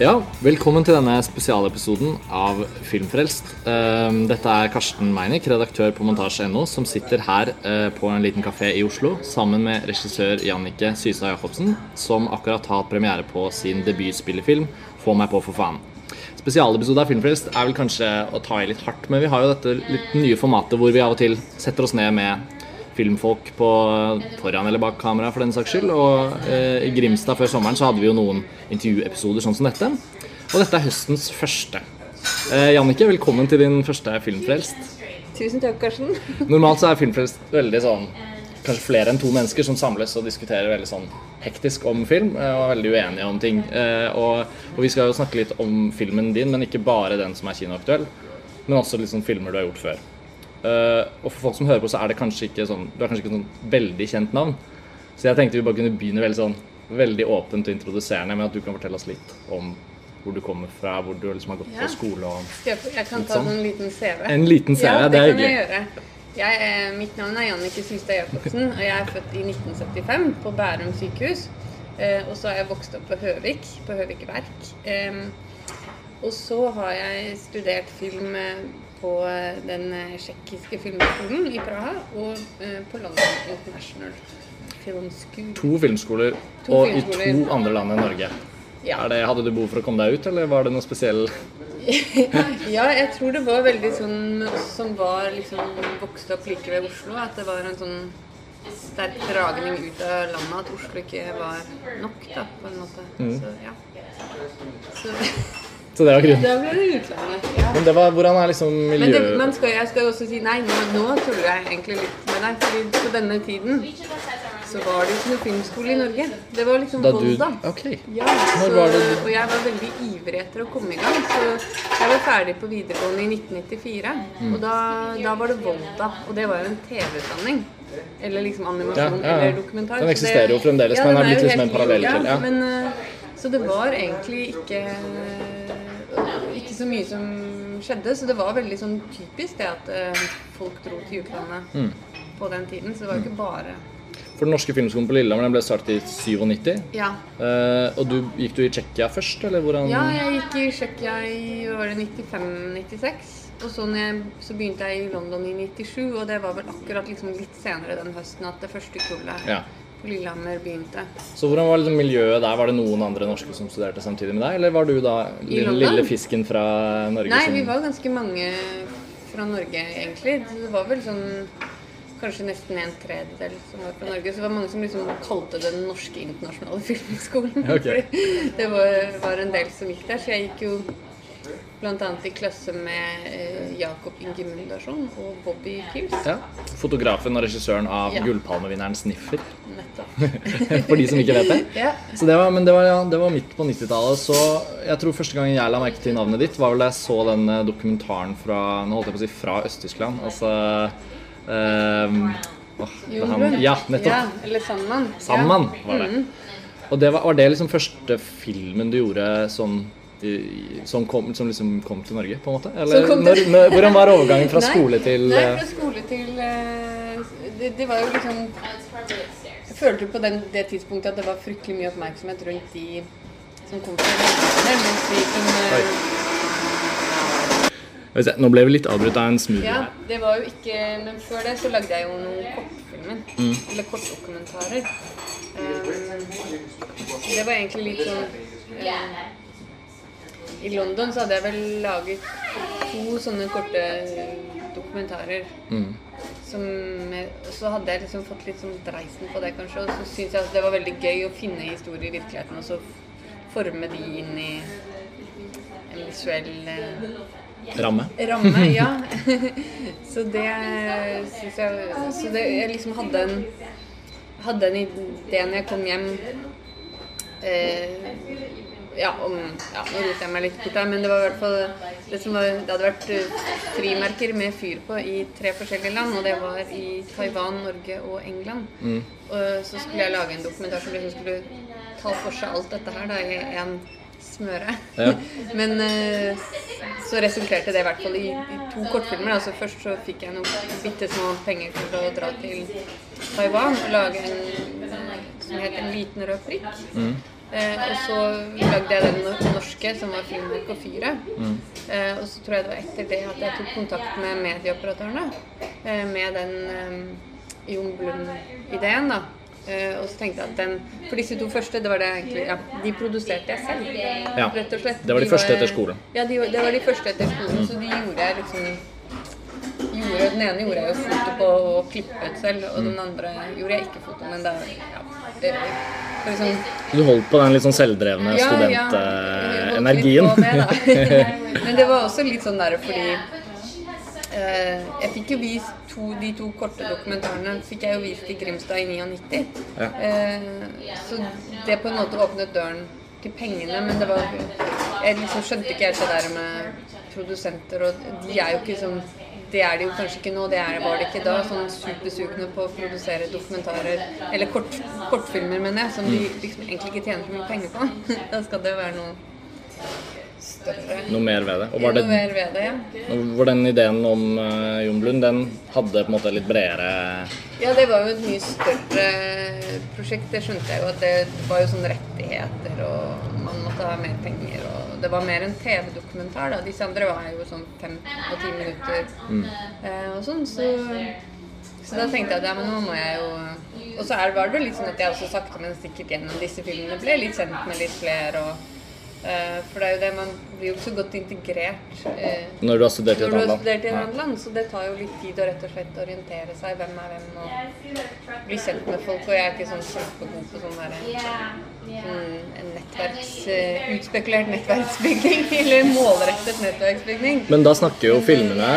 Ja, velkommen til denne spesialepisoden av Filmfrelst. Ehm, Dette er Karsten Meinick, redaktør på montasje.no, som sitter her eh, på en liten kafé i Oslo sammen med regissør Jannicke Systad Jacobsen, som akkurat har hatt premiere på sin debutspillefilm 'Få meg på, for faen'. Spesialepisode av Filmfrelst er vel kanskje å ta i litt hardt, men vi har jo dette litt nye formatet hvor vi av og til setter oss ned med filmfolk på foran eller bak kamera for den saks skyld. Og eh, i Grimstad før sommeren så hadde vi jo noen intervjuepisoder sånn som dette. Og dette er høstens første. Eh, Jannicke, velkommen til din første Filmfrelst. Tusen takk, Karsten. Normalt så er Filmfrelst veldig sånn Kanskje flere enn to mennesker som samles og diskuterer veldig sånn hektisk om film eh, og er veldig uenige om ting. Eh, og, og vi skal jo snakke litt om filmen din, men ikke bare den som er kinoaktuell, men også liksom filmer du har gjort før. Eh, og for folk som hører på, så er det kanskje ikke sånn Du er kanskje ikke sånn veldig kjent navn. Så jeg tenkte vi bare kunne begynne veldig sånn veldig åpent og introduserende med at du kan fortelle oss litt om hvor du kommer fra, hvor du liksom har gått Ja. på skole og Skal Jeg jeg kan ta sånn. en liten CV. En liten CV, ja, det er hyggelig. Jeg. Jeg, eh, mitt navn er Jannike Systad Jacobsen, og jeg er født i 1975 på Bærum sykehus. Eh, og så har jeg vokst opp på Høvik, på Høvik Verk. Og så har jeg studert film på eh, den eh, tsjekkiske filmskolen i Praha og eh, på London International Film to filmskoler To og i to andre land enn Norge. Ja. Det, hadde du behov for å komme deg ut, eller var det noe spesiell Ja, jeg tror det var veldig sånn som var liksom vokste opp like ved Oslo, at det var en sånn sterk dragning ut av landet, at Oslo ikke var nok, da, på en måte. Så ja. Så Så det var grunnen. da ble det utlandet. Ja. Men det var, hvordan er liksom Men det, miljøet man skal, jeg skal også si nei, nå, nå tuller jeg egentlig litt med deg. fordi på denne tiden så var det ikke noe filmskole i Norge. Det var liksom Da du Volda. Ok. Ja, Når så, og jeg var veldig ivrig etter å komme i gang. Så jeg var ferdig på videregående i 1994. Mm. Og da, da var det Volda. Og det var jo en TV-utdanning. Eller liksom animasjon Ja, ja, ja. eller dokumentar. Den eksisterer jo fremdeles, ja, men den er blitt liksom en parallell til, ja. Men, eh, så det var egentlig ikke ikke så mye som skjedde, så det var veldig sånn typisk det at eh, folk dro til utlandet Mm. på den tiden. Så det var jo ikke bare For den norske filmskolen på Lillehammer den ble startet i 97. Ja. Eh, og du, gikk du i Tsjekkia først, eller hvordan Ja, jeg gikk i Tsjekkia i var det 95-96. Og så, jeg, så begynte jeg i London i 97, og det var vel akkurat liksom litt senere den høsten at det første kullet Ja. På Lillehammer begynte. Så hvordan var det miljøet der? Var det noen andre norske som studerte samtidig med deg, eller var du da den lille fisken fra Norge Nei, som vi var ganske mange fra Norge, egentlig. Det var vel sånn kanskje nesten en tredjedel som var fra Norge. Så det var mange som liksom kalte det den norske internasjonale filmskolen. Okay. Det var, var en del som gikk der. Så jeg gikk jo bl.a. i klasse med eh, Jakob Inge Mundarsson og Bobby Pierce. ja, Fotografen og regissøren av Ja. Gullpalmevinneren 'Sniffer', Nettopp. for de som ikke vet det. Ja. Så det var, men det var, ja, det var midt på 90-tallet, så jeg tror første gang jeg la merke til navnet ditt, var vel da jeg så den eh, dokumentaren fra Nå holdt jeg på å si fra Øst-Tyskland. Altså ehm, oh, han, Ja, nettopp. Ja, eller Sandmann. Sandmann var det. Mm. Og det var, var det liksom første filmen du gjorde sånn i- som kom, som liksom kom til Norge, på en måte? Eller når, når, hvordan var overgangen fra Nei, skole til Nei, eh, fra skole til uh, det, det var jo liksom Jeg følte på den, det tidspunktet at det var fryktelig mye oppmerksomhet rundt de som kom til Norge. se, Nå ble vi litt avbrutt av en smoothie Ja, det var jo ikke Men før det så lagde jeg jo noen kortfilmer. Mm. Eller kortdokumentarer. Um, det var egentlig litt sånn um, I London så hadde jeg vel laget to sånne korte dokumentarer. Mm. Som, og så hadde jeg liksom fått litt sånn dreisen på det, kanskje. Og så syns jeg at det var veldig gøy å finne historier i virkeligheten, og så forme de inn i en visuell eh, Ramme. ramme. Ja. så det syns jeg Så det, jeg liksom hadde en hadde en idé når jeg kom hjem eh, ja, om, ja, nå roter jeg meg litt bort her, men det var i hvert fall det som var, det hadde vært eh, frimerker med fyr på i tre forskjellige land, og det var i Taiwan, Norge og England. Mm. Og så skulle jeg lage en dokumentar som liksom skulle ta for seg alt dette her da, i en smøre. Ja. Men eh, så resulterte det i hvert fall i, i to kortfilmer. Altså først så fikk jeg noen bitte små penger for å dra til Taiwan og lage en som het En liten rød prikk. Mm. Eh, og så lagde jeg den norske, som var filmbok og Fyret. Mm. Eh, og så tror jeg det var etter det at jeg tok kontakt med medieoperatørene. Eh, med den eh, Jon Blund-ideen, da. Eh, og så tenkte jeg at den For disse to første, det var det egentlig Ja, de produserte jeg selv. Ja, Rett og slett. det var de første etter skolen. Ja, de, det var de første etter skolen, så de gjorde jeg liksom gjorde, Den ene gjorde jeg jo foto på og klippet selv, og den andre gjorde jeg ikke foto, men da ja, liksom, Du holdt på den litt sånn selvdrevne ja, ja, studentenergien. da. Men det var også litt sånn der fordi eh, Jeg fikk jo vist to, de to korte dokumentarene fikk jeg jo vist i Grimstad i 99. Ja. Eh, så det på en måte åpnet døren til pengene, men det var Jeg liksom skjønte ikke helt det der med produsenter, og de er jo ikke sånn det er det jo kanskje ikke nå, det er, var det ikke da. Sånn supersugne på å produsere dokumentarer, eller kort, kortfilmer, mener jeg, som de liksom egentlig ikke tjener så mye penger på. Da skal det være noe større. Noe mer ved det. Og var, Noe mer ved det, ja. var den ideen om uh, Jon Blund, den hadde på en måte litt bredere Ja, det var jo et mye større prosjekt. Det skjønte jeg jo at det var jo sånne rettigheter, og man måtte ha mer penger. Og det var mer en TV-dokumentar, da. Disse andre var jo sånn fem og ti minutter eh, og sånn. Så, så da tenkte jeg at ja, men nå må jeg jo Og så var det vel litt sånn at jeg også sakte, men sikkert gjennom disse filmene ble litt kjent med litt flere. og eh, for det er jo det, man blir jo ikke så godt integrert eh, når du har studert i et annet har i et land? land, så det tar jo litt tid å rett og slett orientere seg. Hvem er hvem, og bli kjent med folk. Og jeg er ikke sånn kjempegod på sånn derre sånn nettverks... eh, utspekulert nettverksbygging. Eller målrettet nettverksbygging. Men da snakker jo filmene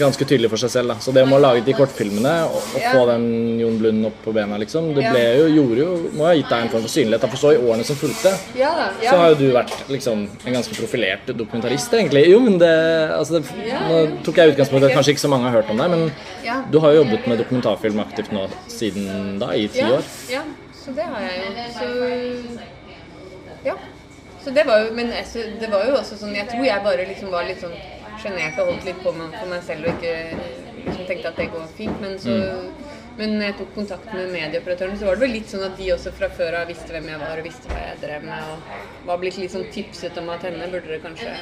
ganske tydelig for seg selv. Da. Så det med å lage de kortfilmene og, og Ja. få den Jon Blund opp på bena, liksom, det ble jo, gjorde jo, må ha gitt deg en form for synlighet. For så i årene som fulgte, så har jo du vært liksom en ganske profilert dokumentarist, egentlig. Jo, men det, altså, det Nå tok jeg utgangspunkt i at kanskje ikke så mange har hørt om deg, men du har jo jobbet med dokumentarfilm aktivt nå siden da, i ti Ja, år. Så det har jeg jo. Så ja. Så det var jo Men jeg, det var jo også sånn Jeg tror jeg bare liksom var litt sånn sjenert og holdt litt på meg for meg selv og ikke liksom tenkte at det går fint. Men så Men når jeg tok kontakt med medieoperatørene, så var det vel litt sånn at de også fra før av visste hvem jeg var og visste hva jeg drev med, og var blitt litt sånn tipset om at henne burde dere kanskje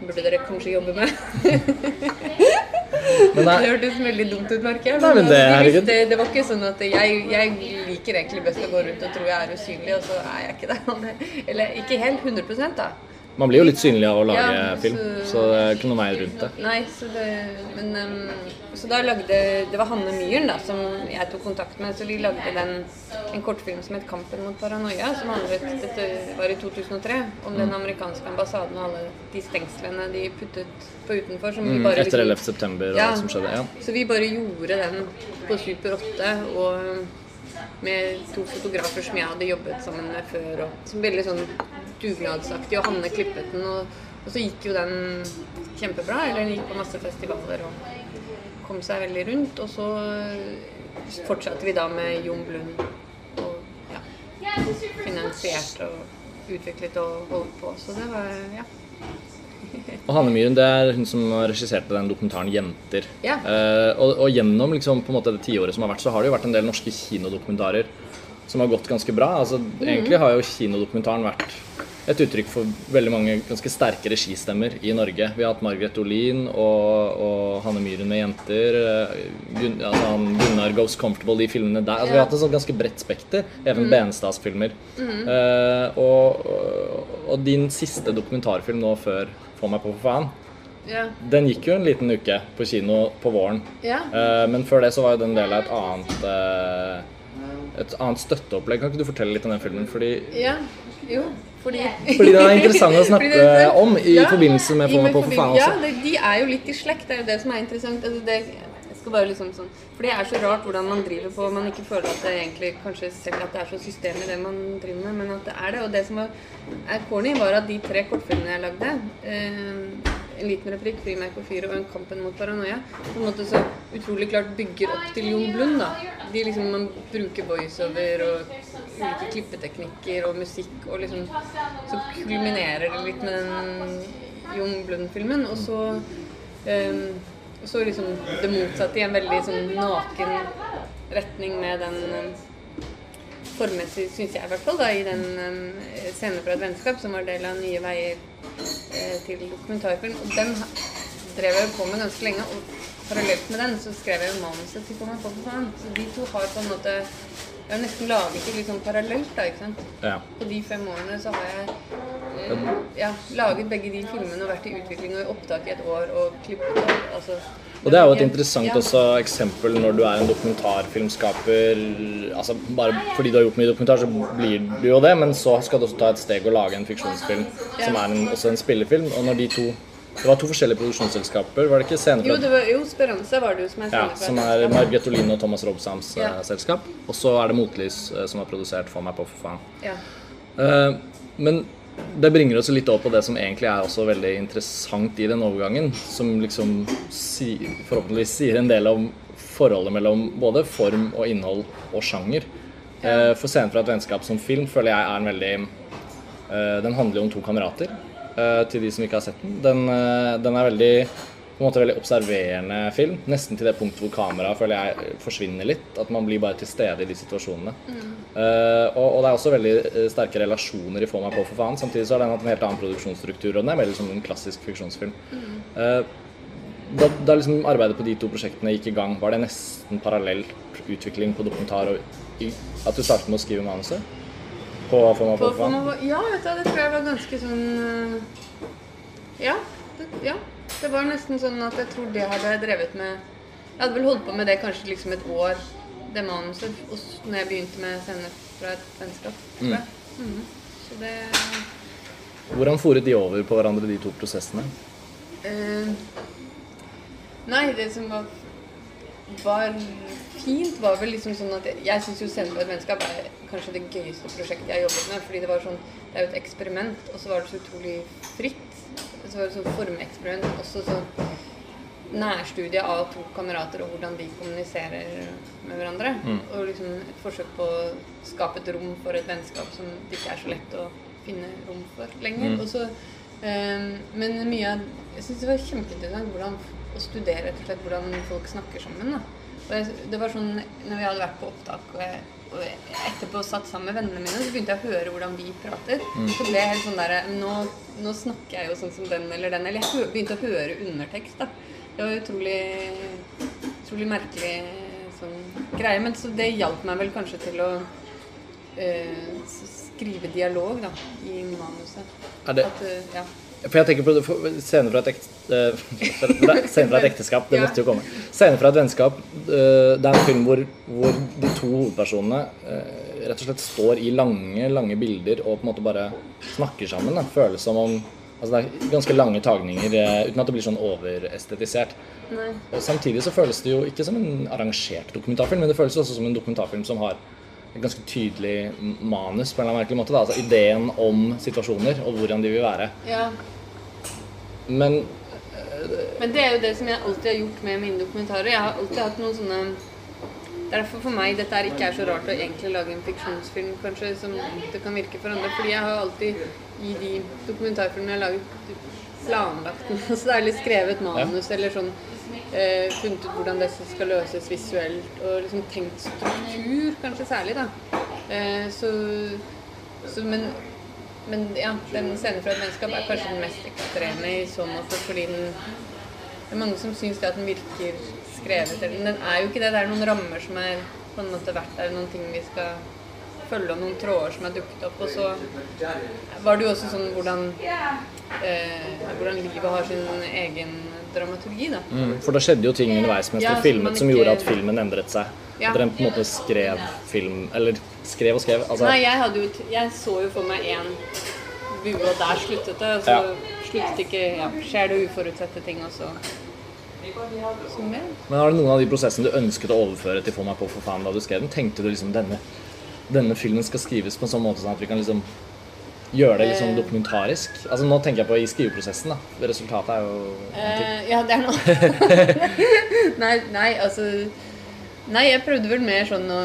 Burde dere kanskje jobbe med? Men Det det, hørtes veldig dumt ut, merker jeg. Men altså, det- de det var ikke sånn at jeg, jeg liker egentlig best å gå rundt og tro jeg er usynlig, og så er jeg ikke det. Eller ikke helt 100% da. Man blir jo litt synlig av å lage Ja, film, så- så det er ikke noe vei rundt det. Nei, så det Men um, Så da lagde Det var Hanne Myhren da som jeg tok kontakt med, så vi lagde den en kortfilm som het 'Kampen mot paranoia', som handlet Dette var i 2003, om Mm. den amerikanske ambassaden og alle de stengslene de puttet på utenfor, som vi bare Mm, Etter liksom- 11. september og Ja. alt som skjedde. Ja. Så vi bare gjorde den på Super 8 og med to fotografer som jeg hadde jobbet sammen med før. Og, som veldig sånn dugnadsaktig. Og Hanne klippet den. Og, og så gikk jo den kjempebra. Eller den gikk på masse festivaler og kom seg veldig rundt. Og så fortsatte vi da med Jon Blund. Og ja, finansierte og utviklet og holdt på. Så det var ja. Og Hanne Myhren det er hun som regisserte den dokumentaren 'Jenter'. Ja. Eh, og, og gjennom liksom, på en måte det tiåret som har vært, så har det jo vært en del norske kinodokumentarer som har gått ganske bra. Altså, Egentlig har jo kinodokumentaren vært et uttrykk for veldig mange ganske sterke registemmer i Norge. Vi har hatt Margaret Olin og, og Hanne Myhren med 'Jenter'. eh, Gun, altså, han Gunnar Goes Comfortable, de filmene der. Altså, Vi har hatt et sånt ganske bredt spekter. Even Benestads filmer. Eh, og, og, og din siste dokumentarfilm nå før 'Få meg på for faen' Ja. Den gikk jo en liten uke på kino på våren. ja. Uh, men før det så var jo den del av et annet uh, Et annet støtteopplegg. Kan ikke du fortelle litt om den filmen? Fordi, Ja, jo, fordi fordi den er interessant å snakke om i Ja, forbindelse med Få meg på for faen Ja, også. det, de er jo litt i slekt, det er jo det som er interessant. Altså, det, skal bare liksom sånn, for det er så rart hvordan man driver på. Man ikke føler at det egentlig kanskje selv at det er så system i det man driver med, men at det er det. Og det som var, er corny, var at de tre kortfilmene jeg lagde eh, en liten replikk, 'Frimerke og fyr' og en 'Kampen mot paranoia'. På en måte så utrolig klart bygger opp til Jon Blund. da. De liksom, Man bruker voiceover og ulike klippeteknikker og musikk, og liksom så kulminerer det litt med den Jon Blund-filmen. Og så ehm, og så liksom det motsatte i en veldig sånn naken retning med den ehm, formmessig, syns jeg i hvert fall, da, i den um, fra et vennskap som var del av Nye veier eh, til dokumentarfilm. Og den drev jeg på med ganske lenge. Og parallelt med den så skrev jeg jo manuset til Kommer på faen. Så de to har på en måte Jeg har nesten laget det liksom parallelt, da, ikke sant. Ja. På de fem årene så har jeg eh, ja, laget begge de filmene og vært i utvikling og i opptak i et år og klippet og altså Og det er jo et interessant Ja. også eksempel når du er en dokumentarfilmskaper. Altså Bare fordi du har gjort mye dokumentar, så blir du jo det, men så skal du også ta et steg og lage en fiksjonsfilm som er en, også en spillefilm. Og når de to Det var to forskjellige produksjonsselskaper, var det ikke? Scene Jo, det var, jo, Speranza var det jo som er ja, som er. Margrethe Olin og Thomas Robsams ja. uh, selskap. Og så er det Motlys uh, som har produsert For meg på, for faen. Ja. Uh, men det bringer oss litt over på det som egentlig er også veldig interessant i den overgangen. Som liksom si, forhåpentligvis sier en del om forholdet mellom både form og innhold og sjanger. Ja. for Scenen fra et vennskap som film føler jeg er en veldig eh, Den handler jo om to kamerater, eh, til de som ikke har sett den. Den, eh, den er veldig på en måte veldig observerende film. Nesten til det punktet hvor kameraet føler jeg forsvinner litt. At man blir bare til stede i de situasjonene. Eh, og, og det er også veldig eh, sterke relasjoner i Få meg på, for faen. Samtidig så har den hatt en helt annen produksjonsstruktur, og den er veldig som en klassisk fiksjonsfilm. Uh, da, da liksom arbeidet på de to prosjektene gikk i gang, var det nesten parallelt utvikling på dokumentar og at du startet med å skrive manuset? På Få meg på, På, for på, faen? ja, vet du, det tror jeg var ganske sånn øh, Ja. Det, ja. Det var nesten sånn at jeg tror det hadde jeg drevet med Jeg hadde vel holdt på med det kanskje liksom et år, det manuset, når jeg begynte med scener fra et vennskap. Mm. Mhm. Så det Hvordan foret de over på hverandre, de to prosessene? Eh, nei, det som var, var fint, var vel liksom sånn at jeg, jeg syns jo Scenen på et vennskap er kanskje det gøyeste prosjektet jeg har jobbet med. Fordi det var sånn Det er jo et eksperiment, og så var det så utrolig fritt. Så var det sånn formeksperiment. Også sånn nærstudie av to kamerater og hvordan de kommuniserer med hverandre. Og liksom et forsøk på å skape et rom for et vennskap som det ikke er så lett å finne rom for lenger. Og så, um, men mye av Jeg syns det var kjempeinteressant hvordan, å studere rett og slett hvordan folk snakker sammen. Da. Og det var sånn når vi hadde vært på opptak og jeg, og jeg etterpå satt sammen med vennene mine, så begynte jeg å høre hvordan vi prater. Så ble jeg helt sånn derre nå, nå snakker jeg jo sånn som den eller den. Eller jeg begynte å høre undertekst, da. Det var utrolig, utrolig merkelig sånn greie. Men så det hjalp meg vel kanskje til å øh, skrive dialog, da, i manuset. Er det, At, øh, ja. For jeg tenker på det- for- Scene fra ekt, scene fra et ekteskap, det måtte jo komme. Scene fra et vennskap. Uh, det er en film hvor, hvor de to hovedpersonene uh, rett og slett står i lange lange bilder og på en måte bare snakker sammen. Da. Føles som om Altså Det er ganske lange tagninger uten at det blir sånn overestetisert. Og Samtidig så føles det jo ikke som en arrangert dokumentarfilm, men det føles også som en dokumentarfilm som har et ganske tydelig manus på en eller annen merkelig måte. Da. Altså Ideen om situasjoner og hvordan de vil være. Ja. Men Men det er jo det som jeg alltid har gjort med mine dokumentarer. Jeg har alltid hatt noen sånne er derfor for meg dette er ikke er så rart å egentlig lage en fiksjonsfilm, kanskje, som det kan virke for andre. Fordi jeg har alltid i de dokumentarfilmene jeg har laget, planlagt noe særlig skrevet manus eller sånn eh, funnet ut hvordan dette skal løses visuelt, og liksom tenkt struktur, kanskje særlig, da. Eh, så, så men men ja, den scenen fra et vennskap er kanskje den mest ekstreme i så måte, fordi den Det er mange som syns det at den virker skrevet eller Men den er jo ikke det. Det er noen rammer som er på en måte vært der, noen ting vi skal følge, og noen tråder som er dukket opp. Og så var det jo også sånn hvordan eh, hvordan livet har sin egen dramaturgi, da. Mm, For det skjedde jo ting underveis mens Ja, du filmet ikke... som gjorde at filmen endret seg. Ja. At dere på en måte skrev film Eller skrev og skrev. Altså, Nei, jeg, jo, jeg så jo for meg én bue, og der sluttet det. Og så Ja. sluttet ikke ja, Skjer det uforutsette ting, og så Så. Men har det noen av de prosessene du ønsket å overføre til Få meg på for faen da du skrev den? Tenkte du liksom denne, denne filmen skal skrives på en sånn måte sånn at vi kan liksom gjøre det litt sånn Eh. dokumentarisk? Altså Nå tenker jeg på i skriveprosessen. da Resultatet er jo uh. Ja, det er noe nei, nei, altså Nei, jeg prøvde vel mer sånn å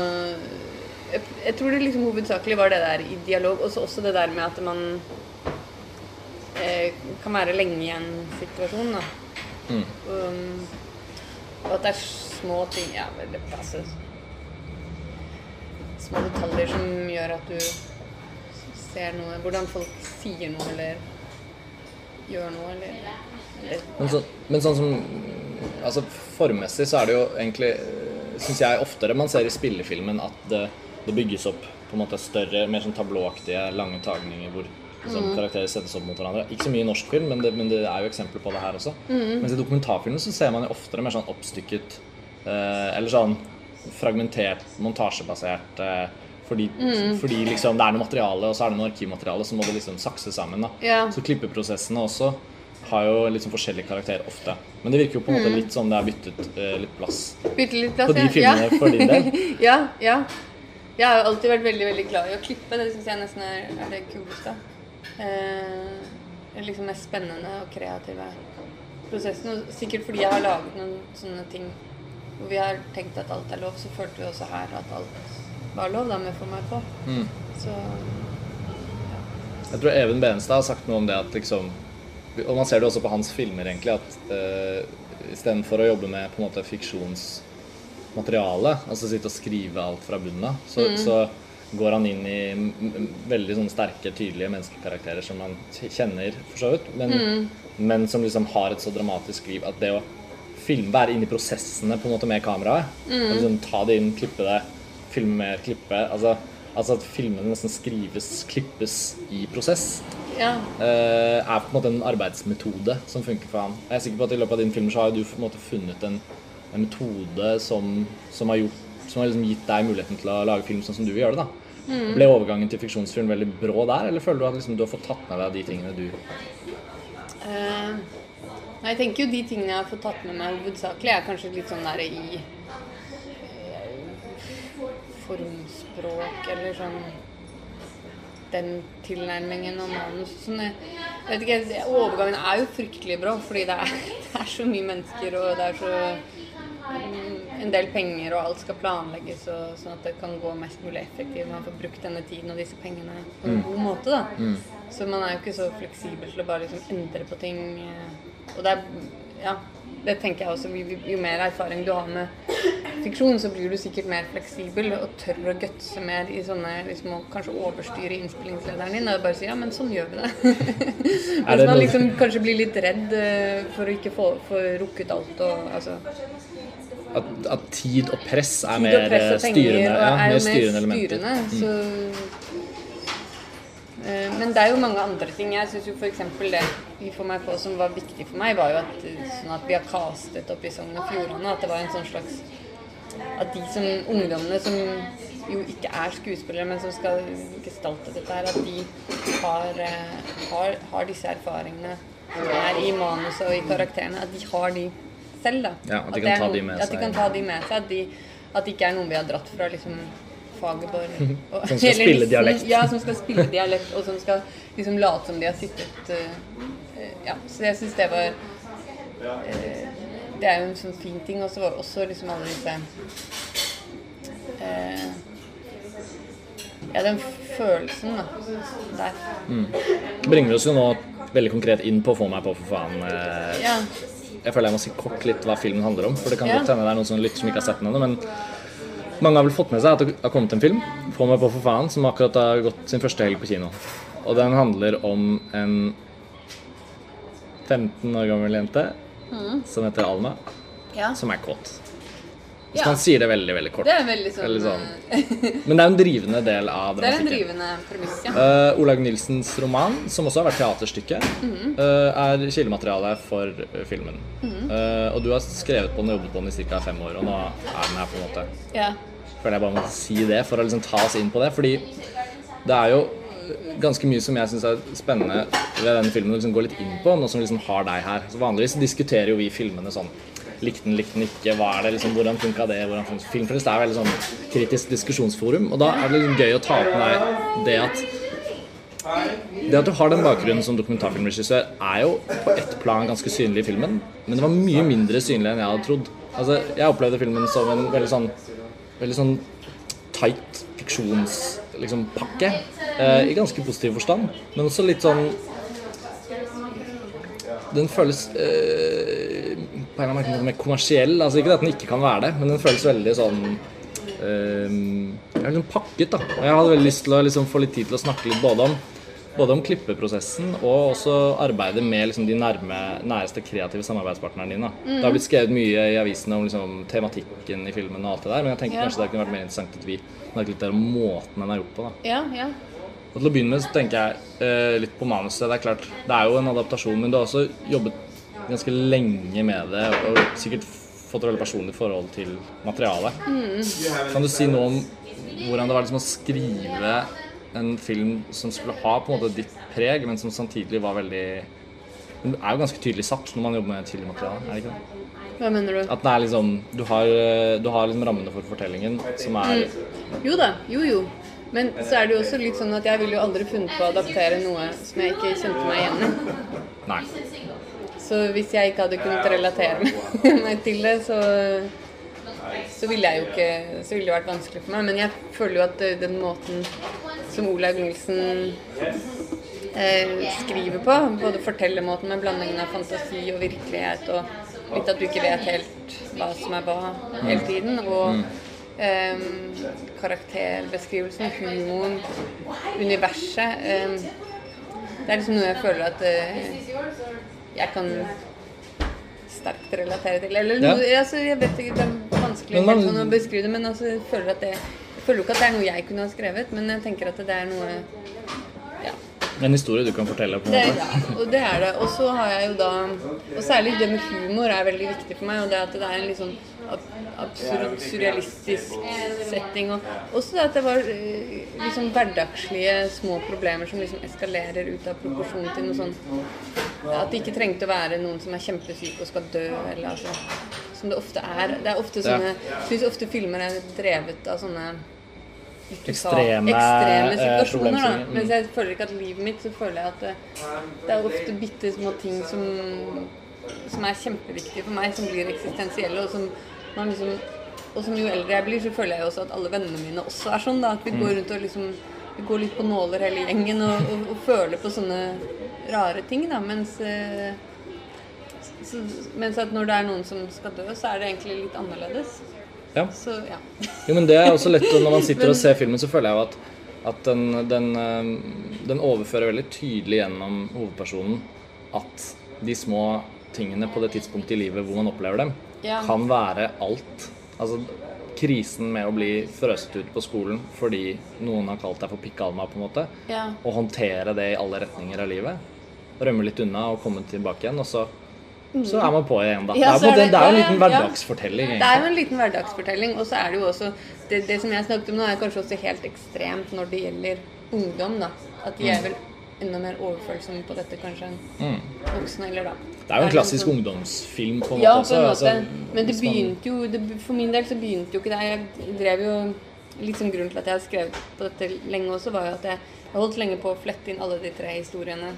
jeg, jeg tror det liksom hovedsakelig var det der i dialog, og så også det der med at man eh, kan være lenge i en situasjon, da. Mm. Um, og at det er små ting Ja, vel, altså små detaljer som gjør at du ser noe Hvordan folk sier noe eller gjør noe, eller, eller Men, så, men sånn som Altså Formmessig så er det jo egentlig Syns jeg oftere man ser i spillefilmen at det, det bygges opp på en måte større, mer sånn tablåaktige, lange tagninger hvor liksom, karakterer settes opp mot hverandre. Ikke så mye i norsk film, men det, men det er jo eksempler på det her også. Mens i dokumentarfilmen så ser man jo oftere mer sånn oppstykket eh, Eller sånn fragmentert, montasjebasert eh, fordi, fordi liksom det er noe materiale, og så er det noe arkivmateriale, så må det liksom sakse sammen. da Ja. Så klippeprosessene også har jo liksom forskjellig karakter ofte. Men det virker jo på en måte litt som det er byttet uh, litt plass Bytte litt plass, på de ja. filmene for din del. ja, ja. Jeg har jo alltid vært veldig veldig glad i å klippe. Det syns jeg nesten er, er det kuleste. Uh, det er liksom mest spennende og kreative prosessen. Og sikkert fordi jeg har laget noen sånne ting hvor vi har tenkt at alt er lov, så følte vi også her at alt var lov, da, med For meg på. Mm. Så Jeg tror Even Benestad har sagt noe om det at liksom Og man ser det også på hans filmer, egentlig, at uh, istedenfor å jobbe med på en måte fiksjonsmateriale, altså sitte og skrive alt fra bunnen av, så, så går han inn i veldig sånne sterke, tydelige menneskekarakterer som man kjenner, for så vidt, men, men som liksom har et så dramatisk liv at det å filme, være inne i prosessene på en måte med kameraet, mm. liksom ta det inn, klippe det, filme klippe altså, altså at filmene nesten skrives, klippes i prosess, ja. Uh, er på en måte en arbeidsmetode som funker for han. Jeg er sikker på at i løpet av din film så har du på en måte funnet en, en metode som, som har, gjort, som har liksom gitt deg muligheten til å lage film sånn som du vil gjøre det. da. Ble overgangen til fiksjonsfilm veldig brå der, eller føler du at liksom, du har fått tatt med deg de tingene du uh, jeg tenker jo de tingene jeg har fått tatt med meg hovedsakelig, er kanskje litt sånn der i formspråk eller sånn den tilnærmingen og manus sånn. Jeg vet ikke, Overgangen er jo fryktelig bra, fordi det er, det er så mye mennesker, og det er så mm, en del penger, og alt skal planlegges, og, sånn at det kan gå mest mulig effektivt. Man får brukt denne tiden og disse pengene på en god måte. da. Så man er jo ikke så fleksibel til å bare liksom endre på ting. eh, Og det er Ja, det tenker jeg også. Jo mer erfaring du har med fiksjon, så blir du sikkert mer fleksibel og tør å gutse mer i sånne liksom å kanskje overstyre innspillingslederen din. Og bare si ja, men sånn gjør vi det. Mens man liksom kanskje blir litt redd eh, for å ikke få, få rukket alt og altså At, at tid og press er Tid mer og press og penger styrende, ja, er mer jo styrende elementer. styrende. Så Men det er jo mange andre ting. Jeg syns jo f.eks. det vi får meg på som var viktig for meg, var jo at, eh, sånn at vi har castet opp i Sogn og Fjordane. At det var en sånn slags At de som ungdommene som jo ikke er skuespillere, men som skal gestalte dette her, at de har, eh, har, har disse erfaringene som er i manuset og i karakterene. At de har de selv, da. Ja, at de kan ta noe- de med At de seg. kan ta de med seg. At, de, at det ikke er noen vi har dratt fra liksom Fagerborg. og- Som skal eller spille dialekt. Ja, som skal spille dialekt, og som skal liksom late som de har sittet eh, eh, Ja, så jeg syns det var eh, Det er jo en sånn fin ting. Og så var det også liksom alle disse eh, Ja, den følelsen, da. Der. bringer oss jo nå veldig konkret inn på Få meg på, for faen. eh, Ja. Jeg føler jeg må si kort litt hva filmen handler om. For det kan Ja. godt hende det er noen som lytter som ikke har sett den ennå. Men mange har vel fått med seg at det har kommet en film, Få meg på for faen, som akkurat har gått sin første helg på kino. Og den handler om en 15 år gammel jente som heter Alma, ja. som er kåt. Hvis Ja. han sier det veldig, veldig kort. Det er veldig sånn, sånn. eh, Men det er en drivende del av Det er en drivende premiss, ja. Uh, Olaug Nilsens roman, som også har vært teaterstykke, mm -hmm. uh, er kildematerialet for filmen. uh, og du har skrevet på den og jobbet på den i ca. fem år, og nå er den her på en måte. ja. Føler jeg bare må si det for å liksom ta oss inn på det. Fordi det er jo ganske mye som jeg syns er spennende ved denne filmen å liksom gå litt inn på, nå som liksom har deg her. Så Vanligvis diskuterer jo vi filmene sånn. Likte den, likte den ikke, hva er det liksom, hvordan funka det? hvordan Filmfrelst er veldig sånn kritisk diskusjonsforum, og da er det liksom gøy å ta opp med deg det at det at du har den bakgrunnen som dokumentarfilmregissør, er jo på ett plan ganske synlig i filmen, men det var mye mindre synlig enn jeg hadde trodd. Altså, jeg opplevde filmen som en veldig sånn veldig sånn tight fiksjonspakke. Liksom, eh, I ganske positiv forstand, men også litt sånn Den føles eh, på en eller annen måte mer kommersiell. Altså Ikke at den ikke kan være det, men den føles veldig sånn um, liksom pakket. da Og Jeg hadde veldig lyst til å liksom få litt tid til å snakke litt både om, både om klippeprosessen og også arbeidet med liksom de nærme, næreste kreative samarbeidspartnerne dine. Mm. Det har blitt skrevet mye i avisene om liksom tematikken i filmen, og alt det der men jeg tenker Ja. kanskje det kunne vært mer interessant at vi snakket litt om måten den er gjort på. da Ja, ja. og Til å begynne med så tenker jeg eh, litt på manuset. Det er klart, det er jo en adaptasjon, men du har også jobbet ganske lenge med det og sikkert fått et veldig personlig forhold til materialet. Kan du si noe om hvordan det var liksom å skrive en film som skulle ha på en måte ditt preg, men som samtidig var veldig Den er jo ganske tydelig satt når man jobber med tidlig materiale, er det ikke det? Hva mener du? At det er liksom Du har, eh, du har liksom rammene for fortellingen som er Jo da, jo jo. Men så er det jo også litt sånn at jeg ville jo aldri funnet på å adaptere noe som jeg ikke kjente meg igjen i. Nei. Så hvis jeg ikke hadde kunnet relatere meg- til det, så, så ville jeg jo ikke Så ville det vært vanskelig for meg. Men jeg føler jo at eh, den måten som Olaug Nilsen eh, skriver på, både fortellermåten med blandingen av fantasi og virkelighet, og litt at du ikke vet helt hva som er hva hele tiden, og eh, karakterbeskrivelsen, humoren, universet eh, Det er liksom noe jeg føler at eh, jeg kan sterkt relatere til. Eller Ja. noe, altså, jeg vet ikke, det er vanskelig Men man- å beskrive det, men altså, jeg føler at det jeg føler ikke at det er noe jeg kunne ha skrevet, men jeg tenker at det er noe ja, En historie du kan fortelle, på en det, måte. ja, og det er det. Og så har jeg jo da Og særlig det med humor er veldig viktig for meg. Og det at det er en litt sånn absurd, surrealistisk setting. Og også det at det var eh, liksom hverdagslige små problemer som liksom eskalerer ut av proporsjon til noe sånt. At det ikke trengte å være noen som er kjempesyk og skal dø, eller altså Som det ofte er. Det er ofte sånne Jeg syns ofte filmer er drevet av sånne Ekstreme, ekstreme eh, situasjoner. da. Mens jeg føler ikke at livet mitt så føler jeg at det, det er ofte bitte små ting som, som er kjempeviktige for meg, som blir eksistensielle, og som man liksom og som jo eldre jeg blir, så føler jeg jo også at alle vennene mine også er sånn. da, At vi Mm. går rundt og liksom vi går litt på nåler hele gjengen og, og, og føler på sånne rare ting. da, Mens, eh, så, mens at når det er noen som skal dø, så er det egentlig litt annerledes. Ja. Så ja. Jo, men det er også lett Når man sitter og ser filmen, så føler jeg jo at, at den, den, eh, den overfører veldig tydelig gjennom hovedpersonen at de små tingene på det tidspunktet i livet hvor man opplever dem, Ja. kan være alt. Altså krisen med å bli frøst ut på skolen fordi noen har kalt deg for pikk-Alma, på en måte. ja. Og håndtere det i alle retninger av livet. Rømme litt unna og komme tilbake igjen, og så, så er man på igjen, da. Mm. Ja, det, er det- det er jo en liten hverdagsfortelling. hverdagsfortelling, Det er jo en liten hverdagsfortelling, og så er det jo også det, det som jeg snakket om nå, er kanskje også helt ekstremt når det gjelder ungdom. da. At de er vel enda mer overfølsom på dette kanskje enn Mm. voksne. eller da. Det er jo en liksom klassisk sånn- ungdomsfilm på en Ja, måte på en måte. altså, Men det begynte jo det, For min del så begynte jo ikke det. Jeg drev jo sånn grunnen til at jeg har skrevet på dette lenge også, var jo at jeg, jeg holdt lenge på å flette inn alle de tre historiene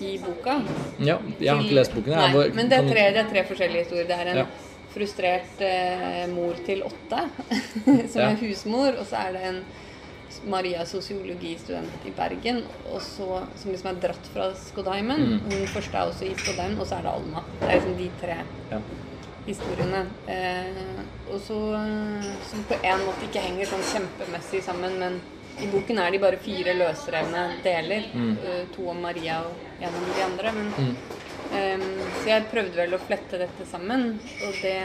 i boka. Ja, jeg har ikke lest boken. jeg. Nei, men det er, tre, det er tre forskjellige historier. Det er en Ja. frustrert eh, mor til åtte, som Ja. er husmor, og så er det en Maria sosiologistudent i Bergen, og så, som liksom er dratt fra Skodheimen. Mm. Hun første er også i Skodheimen, og så er det Alma. Det er liksom de tre Ja. historiene. Eh, og så eh, Som på en måte ikke henger sånn kjempemessig sammen, men i boken er de bare fire løsrevne deler. Eh, to om Maria og en om de andre. Men, Mm. eh, så jeg prøvde vel å flette dette sammen, og det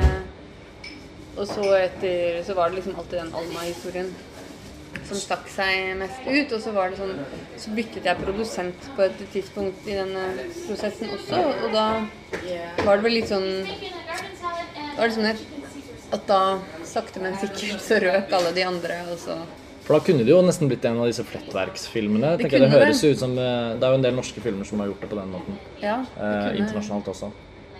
Og så etter Så var det liksom alltid den Alma-historien som stakk seg mest ut. Og så var det sånn Så byttet jeg produsent på et tidspunkt i denne prosessen også, og da var det vel litt sånn Da var det sånn at, da sakte, men sikkert så røk alle de andre, og så For da kunne det jo nesten blitt en av disse flettverksfilmene. Det. Det høres jo ut som eh, Det er jo en del norske filmer som har gjort det på den måten. Ja. det Eh, internasjonalt også.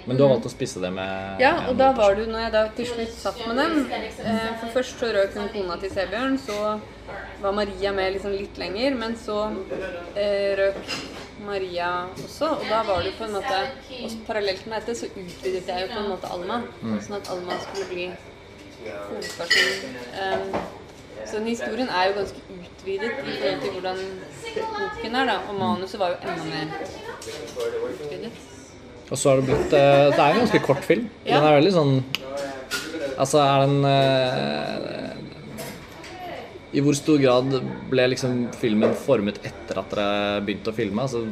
Men du har valgt å spisse det med Ja, og da var du, når jeg da til slutt satt med dem eh, For først så røk hun kona til Sebjørn, så var Maria med liksom litt lenger, men så eh, røk Maria også, og da var det på en måte Og parallelt med dette så utvidet jeg jo på en måte Alma, sånn at Alma skulle bli hovedperson. Eh, så den historien er jo ganske utvidet i forhold til hvordan boken er, da. Og manuset var jo enda mer utvidet. Og så har det blitt eh, Det er en ganske kort film. Ja. Den er veldig sånn Altså, er den eh, I hvor stor grad ble liksom filmen formet etter at dere begynte å filme? Altså,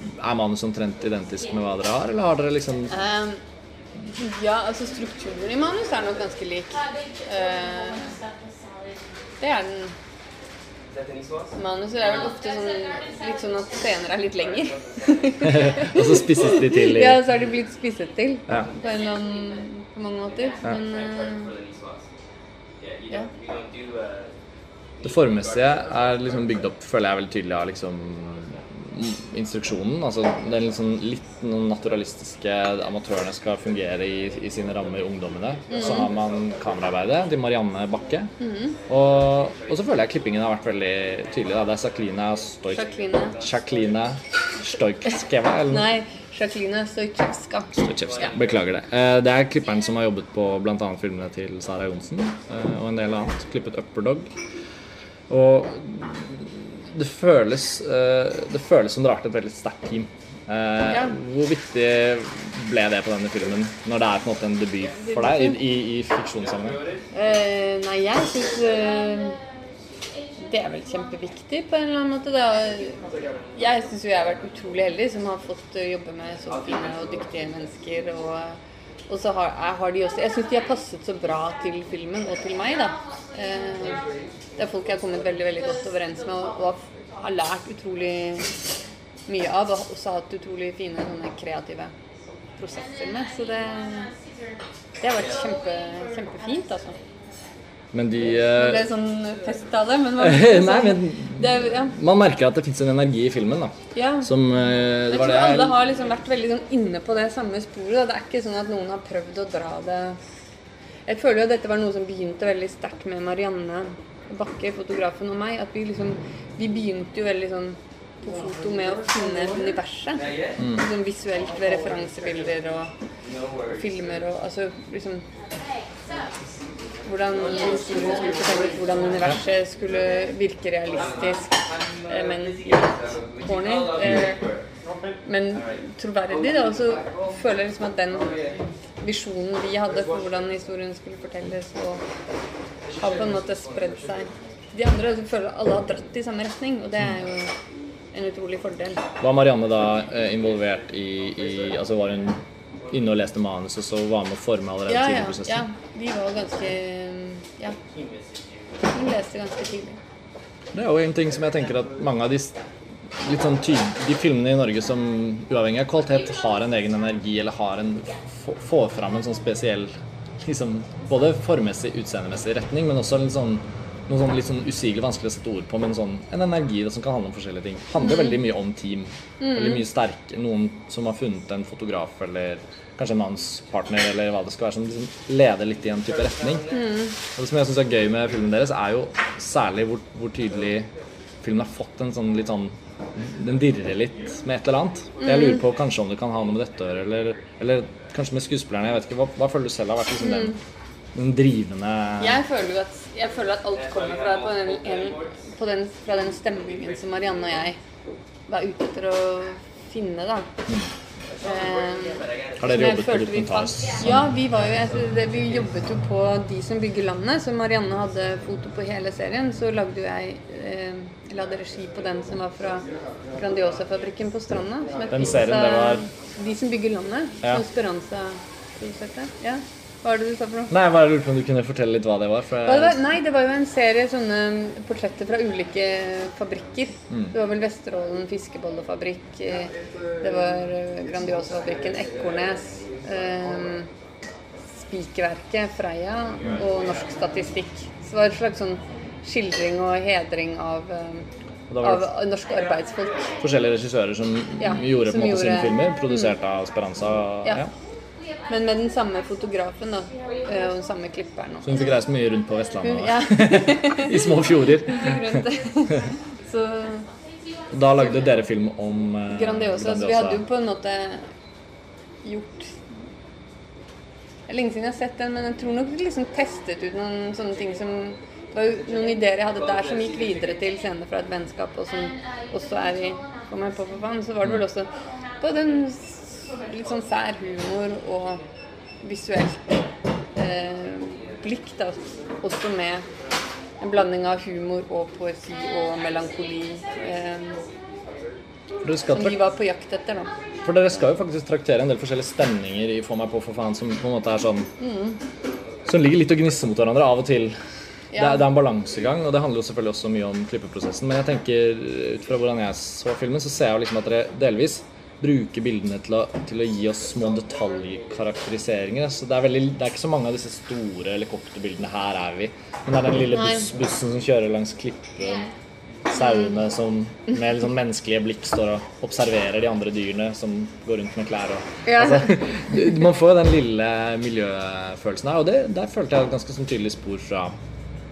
er manus omtrent identisk med hva dere har, eller har dere liksom Ehm, ja, altså strukturen i manus er nok ganske lik. Uh, det er den. Manuset er vel ofte sånn, litt sånn at scener er litt lenger. Og så spisses de til i ja, så har de blitt spisset til Ja. på annen på mange måter. Men uh, ja. Det formessige er liksom bygd opp, føler jeg, veldig tydelig av liksom instruksjonen. Altså den sånn litt naturalistiske amatørene skal fungere i, i sine rammer, ungdommene. Så har man kameraarbeidet til Marianne Bakke. Og, og så føler jeg klippingen har vært veldig tydelig. Da. Det er Saklina Stoik... Jacqueline. Jacqueline Stoikskeva, eller? Nei, Jacqueline Stojkjevska. Beklager det. Eh, Det er klipperen som har jobbet på bl.a. filmene til Sara Johnsen eh, og en del annet. Klippet Upperdog. Og det føles, eh, det føles som dere har vært et veldig sterkt team. Eh, Ja. Hvor viktig ble det på denne filmen, når det er på en måte en debut for deg i, i, i fiksjonssammenheng? Uh, nei, jeg syns uh, det er vel kjempeviktig på en eller annen måte. Da. Jeg syns jo jeg har vært utrolig heldig som har fått jobbe med så fine og dyktige mennesker. Og, og så har, har de også Jeg syns de har passet så bra til filmen og til meg, da. Eh, det er folk jeg har kommet veldig veldig godt overens med og, og har- lært utrolig mye av. Og også hatt utrolig fine sånne kreative prosesser med. Så det, det har vært kjempe, kjempefint, altså. Men de Det ble sånn festtale, men sånn, Nei, men det, ja, man merker at det fins en energi i filmen, da. ja. Som eh, Jeg Det tror var det alle har liksom vært veldig sånn inne på det samme sporet. Da. Det er ikke sånn at noen har prøvd å dra det Jeg føler jo at dette var noe som begynte veldig sterkt med Marianne Bakke, fotografen, og meg. At vi liksom Vi begynte jo veldig sånn på foto med å finne universet. Sånn visuelt ved referansebilder og, og filmer og altså liksom hvordan historien skulle fortelles, hvordan universet skulle virke realistisk, eh, men corny. eh, Men troverdig. Og så føler jeg liksom at den visjonen vi hadde for hvordan historien skulle fortelles, og har på en måte spredd seg. De andre føler alle har dratt i samme retning, og det er jo en utrolig fordel. Var Marianne da eh, involvert i, i Altså var hun inne og leste manus og så var med å forme allerede Ja, tidlig i prosessen? ja. Vi var ganske Ja. Hun leste ganske tidlig. Det er jo en ting som jeg tenker at mange av de litt sånn ty de filmene i Norge som uavhengig av kvalitet har en egen energi eller har en få- får fram en sånn spesiell liksom, både formmessig, utseendemessig retning, men også litt sånn noe sånn litt sånn usigelig vanskelig å sette ord på, men sånn en energi som kan handle om forskjellige ting. handler veldig mye om team. Veldig mye sterk Noen som har funnet en fotograf eller kanskje en mannspartner eller hva det skal være, som liksom leder litt i en type retning. Og det som jeg syns er gøy med filmen deres, er jo særlig hvor, hvor tydelig filmen har fått en sånn litt sånn Den dirrer litt med et eller annet. Jeg lurer på kanskje om det kan ha noe med dette å gjøre, eller, eller kanskje med skuespillerne. Jeg vet ikke, Hva, hva føler du selv har vært liksom den, den drivende Jeg føler at, jeg føler at alt kommer fra, på den, en, på den, fra den stemningen som Marianne og jeg var ute etter å finne, da. Um, Har dere jobbet på fant- Ja, vi, var jo, det, vi jobbet jo på De som bygger landet. Så Marianne hadde foto på hele serien. Så lagde jo jeg eh, eller hadde regi på den som var fra Grandiosa-fabrikken på Stranda. Den serien, det var- De som bygger landet. Ja. Som Speranza produserte. Ja. Hva er det du sa for noe? Nei, jeg bare lurte på om du kunne fortelle litt hva det var. Hva det var? Nei, det var jo en serie sånne portretter fra ulike fabrikker. Det var vel Vesterålen fiskebollefabrikk, eh, det var eh, Grandiosa-fabrikken Ekornes, eh, Spikerverket, Freia og Norsk Statistikk. Så det var en slags sånn skildring og hedring av, eh, av norske arbeidsfolk. forskjellige regissører som Ja, gjorde som måte sine filmer, produsert av Speranza. Ja. Ja. Men med den samme fotografen da, eh, og den samme klipperen. Så hun fikk reist mye rundt på Vestlandet ja, i små fjorder. Så Da lagde dere film om uh, Grandiosa. Så vi hadde jo på en måte gjort Det er lenge siden jeg har sett den, men jeg tror nok liksom testet ut noen sånne ting som Det var jo noen ideer jeg hadde der som gikk videre til scener fra et vennskap, og som også er i Kom jeg på for faen, så var det vel også på den litt sånn sær humor og visuelt eh, blikk, da. Også med en blanding av humor og poesi og melankoli. Eh, som de var på jakt etter, da. for dere skal jo faktisk traktere en del forskjellige stemninger i Få meg på, for faen, som på en måte er sånn Som ligger litt og gnisser mot hverandre av og til. Det, er, det er en balansegang, og det handler jo selvfølgelig også mye om klippeprosessen. Men jeg tenker, ut fra hvordan jeg så filmen, så ser jeg jo liksom at dere delvis bruker bildene til å, til å gi oss små detaljkarakteriseringer. Så det er, veldig, det er ikke så mange av disse store helikopterbildene. Her er vi. Men det er den lille buss, bussen som kjører langs klippen. Sauene som med sånn menneskelige blikk står og observerer de andre dyrene som går rundt med klær. Og, Ja. altså, man får jo den lille miljøfølelsen her, og det, der følte jeg et ganske sånn tydelig spor fra,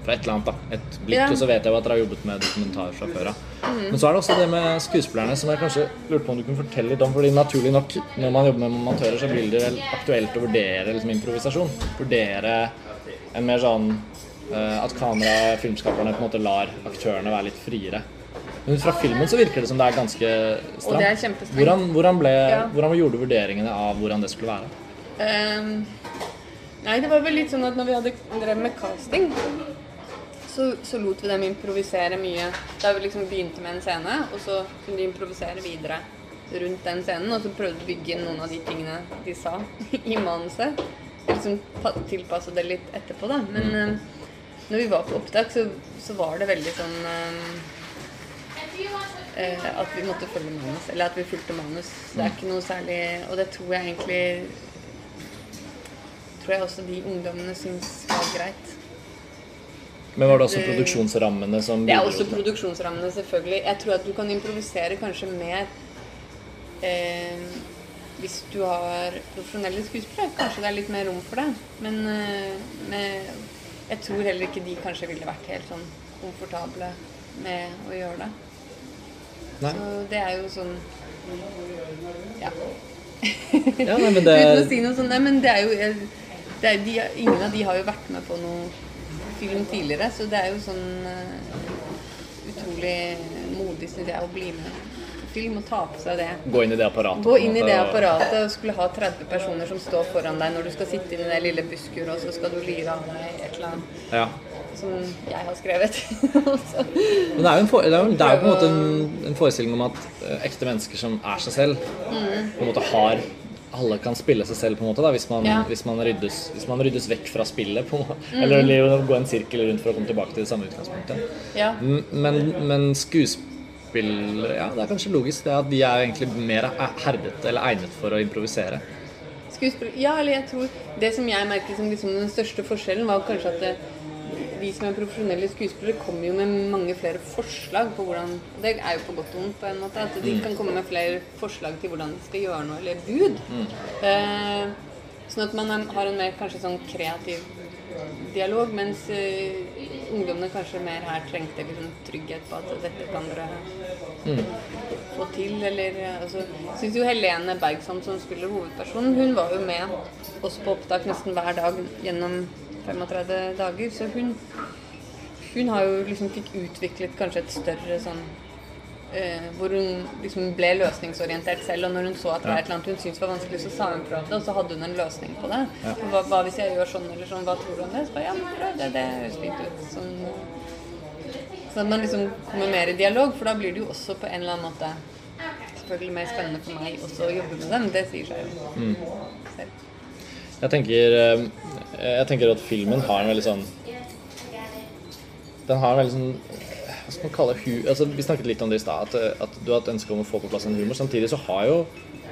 fra et eller annet. da Et blikk, Ja. Mm. og så vet jeg jo at dere har jobbet med dokumentar fra før av. Men så er det også det med skuespillerne som jeg kanskje lurte på om du kunne fortelle litt om. fordi naturlig nok, når man jobber med montører, så blir det vel aktuelt å vurdere liksom, improvisasjon. Vurdere en mer sånn uh, at kamera, filmskaperne, på en måte lar aktørene være litt friere. Men ut fra filmen så virker det som det er ganske stramt. Er. Hvordan, hvordan, ble, Ja. hvordan gjorde du vurderingene av hvordan det skulle være? Um, nei, det var vel litt sånn at når vi hadde drevet med casting, så, så lot vi dem improvisere mye. Da vi liksom begynte med en scene, og så kunne de improvisere videre rundt den scenen, og så prøvde å bygge inn noen av de tingene de sa i manuset. Liksom pa- tilpasse det litt etterpå, da. Men mm. når vi var på opptak, så, så var det veldig sånn ehm, eh, at vi måtte følge manus, eller at vi fulgte manus. Det er ikke noe særlig Og det tror jeg egentlig Tror jeg også de ungdommene syns var greit. Men var det også produksjonsrammene som Det er også produksjonsrammene, selvfølgelig. Jeg tror at du kan improvisere kanskje mer eh, hvis du har profesjonelle skuespillere. Kanskje det er litt mer rom for det. Men eh, med, jeg tror heller ikke de kanskje ville vært helt sånn komfortable med å gjøre det. Nei. Så det er jo sånn Ja. Ja, nei, men det Uten å si noe sånt. Nei, men det er jo det er, de, Ingen av de har jo vært med på noe film tidligere, så det er jo sånn eh, utrolig modig, syns jeg, å bli med film og ta på seg det. Gå inn i det apparatet. Gå inn i det apparatet og skulle ha 30 personer som står foran deg når du skal sitte i det lille busskuret, og så skal du lire av deg et eller annet Ja. som jeg har skrevet. Men det er jo, en for, det er det er på en måte en, en forestilling om at eh, ekte mennesker som er seg selv, Mm. på en måte har alle kan spille seg selv, på en måte, da, hvis, man, Ja. hvis, man ryddes, hvis man ryddes vekk fra spillet. På. Mm. Eller eller gå en sirkel rundt for å komme tilbake til det samme utgangspunktet. ja. Men, men skuespill Ja, det er kanskje logisk det at de er egentlig mer herdet eller egnet for å improvisere. Skuespill Ja, eller jeg tror Det som jeg merket som liksom den største forskjellen, var kanskje at det, de som er profesjonelle skuespillere, kommer jo med mange flere forslag på hvordan Det er jo på godt og vondt, på en måte. At de kan komme med flere forslag til hvordan de skal gjøre noe, eller bud. Eh, sånn at man har en mer kanskje sånn kreativ dialog, mens eh, ungdommene kanskje mer her trengte liksom, trygghet på at dette kan dere få til, eller eh, altså, syns jo Helene Bergson, som spiller hovedpersonen, hun var jo med oss på opptak nesten hver dag gjennom 35 dager, så hun hun har jo liksom fikk utviklet kanskje et større sånn eh, hvor hun liksom ble løsningsorientert selv, og når hun så at det var et eller annet hun syntes var vanskelig, så sa hun om det, og så hadde hun en løsning på det. Hva, hva hvis jeg gjør sånn eller sånn, hva tror du om det? Så bare, ja, men prøv det, det høres fint ut. Sånn, at man liksom kommer mer i dialog, for da blir det jo også på en eller annen måte selvfølgelig mer spennende for meg også å jobbe med dem. Det sier seg jo selv. Jeg tenker, eh, jeg tenker at filmen har en veldig sånn Den har en veldig sånn Hva skal man kalle hu... Altså, vi snakket litt om det i stad, at, at du har et ønske om å få på plass en humor. Samtidig så har jo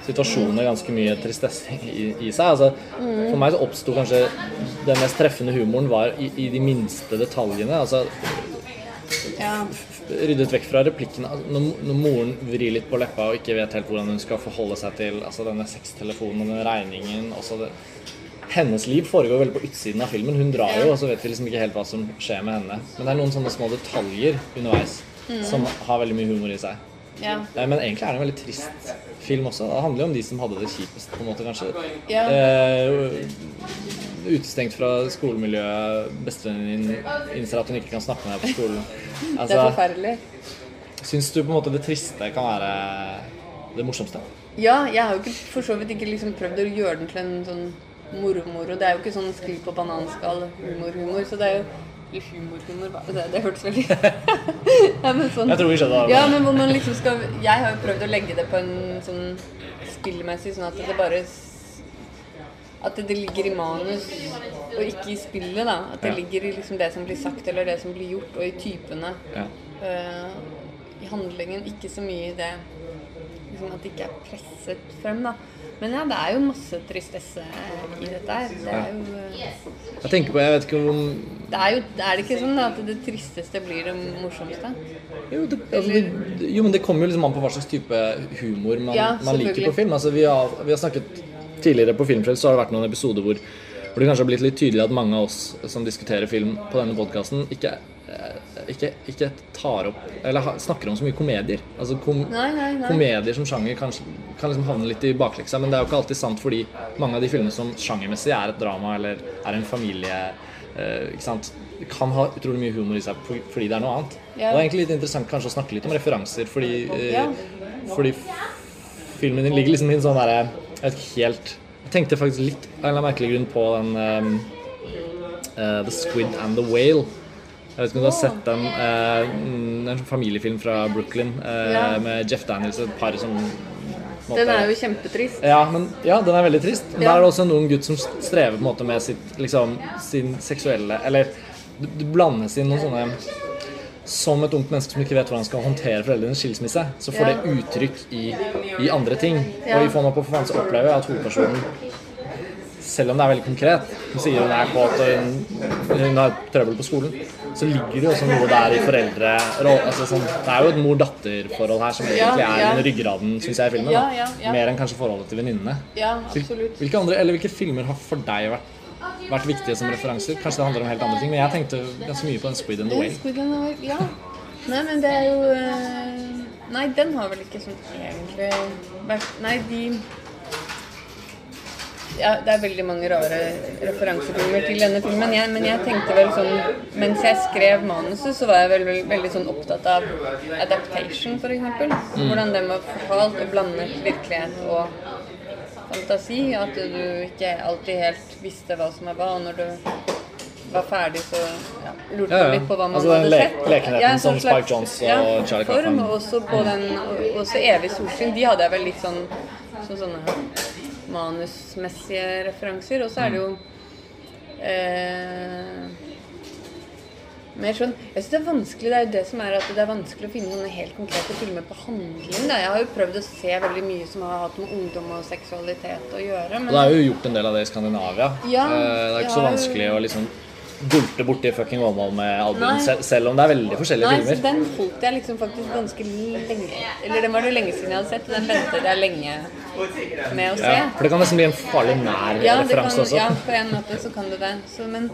situasjonene ganske mye tristesse i, i seg. Altså, For meg så oppsto kanskje den mest treffende humoren var i, i de minste detaljene. Altså Ja. ryddet vekk fra replikkene. Altså, Når, når moren vrir litt på leppa og ikke vet helt hvordan hun skal forholde seg til altså denne sextelefonen og den regningen også det, Hennes liv foregår veldig på utsiden av filmen. Hun drar jo, og så vet vi liksom ikke helt hva som skjer med henne. Men det er noen sånne små detaljer underveis som har veldig mye humor i seg. Ja. Eh, Men egentlig er det en veldig trist film også. Det handler jo om de som hadde det kjipest, på en måte, kanskje. Ja. Eh, utestengt fra skolemiljøet. Bestevennen din innser at hun ikke kan snakke med deg på skolen. Det Altså, er forferdelig. Syns du på en måte det triste kan være det morsomste? Ja, jeg har jo ikke, for så vidt ikke liksom prøvd å gjøre den til en sånn moro-moro. Det er jo ikke sånn skli på bananskall humor-humor. Så det er jo humor-humor Det, det hørtes veldig ja, men sånn, Jeg tror vi skjønner det. Ja, men hvor man liksom skal Jeg har jo prøvd å legge det på en sånn spillmessig, sånn at det bare At det ligger i manus og ikke i spillet, da. At det Ja. ligger i liksom det som blir sagt eller det som blir gjort, og i typene. Ja. Uh, I handlingen, ikke så mye i det liksom At det ikke er presset frem, da. Men ja, det er jo masse tristesse i dette her. Det er jo eh, Jeg tenker på, jeg vet ikke om det er jo er det ikke sånn at det tristeste blir det morsomste? Jo, det, altså, det, jo, men det kommer jo liksom an på hva slags type humor man, Ja, man liker på film. Altså, vi, har, vi har snakket tidligere på Filmfrelst, så har det vært noen episoder hvor, hvor det kanskje har blitt litt tydelig at mange av oss som diskuterer film på denne podkasten, ikke, eh, ikke, ikke tar opp Eller snakker om så mye komedier. Altså kom, Nei, nei, nei. Komedier som sjanger kan, kan liksom havne litt i bakleksa, men det er jo ikke alltid sant fordi mange av de filmene som sjangermessig er et drama eller er en familie eh, ikke sant? kan ha utrolig mye humor i seg fordi det er noe annet. Ja. Og det er egentlig litt interessant kanskje å snakke litt om referanser, fordi, eh, Ja. fordi filmen din ligger liksom i en sånn derre Jeg helt Jeg tenkte faktisk litt av en merkelig grunn på den um, uh, The Squid and the Whale. Jeg vet ikke om du har sett den? eh, en sånn familiefilm fra Brooklyn eh, Ja. med Jeff Daniels, et par som måte- Den er jo kjempetrist. ja, men, ja, den er veldig trist. Men Ja. der er det også en ung gutt som strever måte med sitt, liksom, sin seksuelle Eller det blandes inn noen sånne Som et ungt menneske som ikke vet hvordan han skal håndtere foreldrenes skilsmisse, så får det uttrykk i, i andre ting. Og i på forfatteren så opplever jeg at hovedpersonen selv om det er veldig konkret, hun sier hun er kåt og hun, har trøbbel på skolen, så ligger det jo også noe der i foreldre altså sånn, Det er jo et mor-datter-forhold her som egentlig er ja. ryggraden, synes jeg, i filmen. Ja, ja, ja. Mer enn kanskje forholdet til venninnene. Ja, absolutt. Hvilke, andre, eller hvilke filmer har for deg vært, vært viktige som referanser? Kanskje det handler om helt andre ting, men jeg tenkte ganske mye på den Squid and the Whale. Squid and the Whale, ja. Nei, men det er jo eh, Nei, den har vel ikke sånn egentlig vært Nei, de ja, Det er veldig mange rare referansefilmer til denne filmen, jeg, men jeg tenkte vel sånn Mens jeg skrev manuset, så var jeg vel, vel, veldig sånn opptatt av adaptation, f.eks. Hvordan den var fortalt, og blandet virkelighet og fantasi. At du ikke alltid helt visste hva som var hva, når du var ferdig, så ja, lurte Ja, ja. litt på hva man Altså hadde le- sett. lekenheten Ja, som sånn slags- Spike Jonze og Charlie Kaufman. Og også på den også Evig solskinn. De hadde jeg vel litt sånn som sånne manusmessige referanser. Og så er det jo eh, mer sånn Jeg syns det er vanskelig Det er jo det som er at det er vanskelig å finne sånne helt konkrete filmer på handling. Da. Jeg har jo prøvd å se veldig mye som har hatt med ungdom og seksualitet å gjøre. Men det er jo gjort en del av det i Skandinavia. Ja, Eh, det er ikke så vanskelig vanskelig å liksom dulte borti fucking Åmål med albuen, sel selv, om det er veldig forskjellige Nei, filmer. den holdt jeg liksom faktisk ganske lenge Eller den var det lenge siden jeg hadde sett, og den ventet jeg lenge med å se. Ja, for det kan nesten bli en farlig nær Ja, referanse også. ja, på en måte så kan det det. Så, men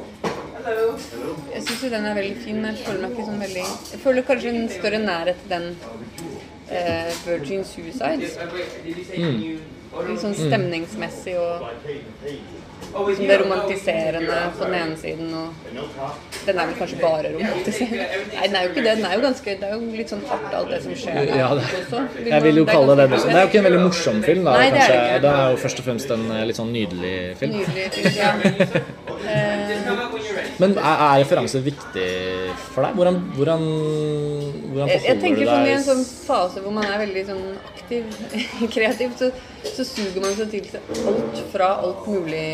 jeg syns jo den er veldig fin, men jeg føler meg ikke sånn veldig Jeg føler kanskje en større nærhet til den eh, Virgin Suicides. Litt sånn stemningsmessig og liksom det romantiserende på den ene siden og Den er vel kanskje bare romantiserende. Nei, den er jo ikke det. Den er jo ganske Det er jo litt sånn hardt, alt det som skjer der Ja, det, også. Vil jeg vil jo kalle det det Det er jo ikke en veldig morsom film, da. Nei, det er det er jo først og fremst en eh, litt sånn nydelig film. Nydelig film, ja. Men er, er referanse viktig for deg? Hvordan, hvordan, hvordan Jeg, jeg tenker sånn i en sånn fase hvor man er veldig sånn aktiv, kreativ, så, så suger man seg til seg alt fra alt mulig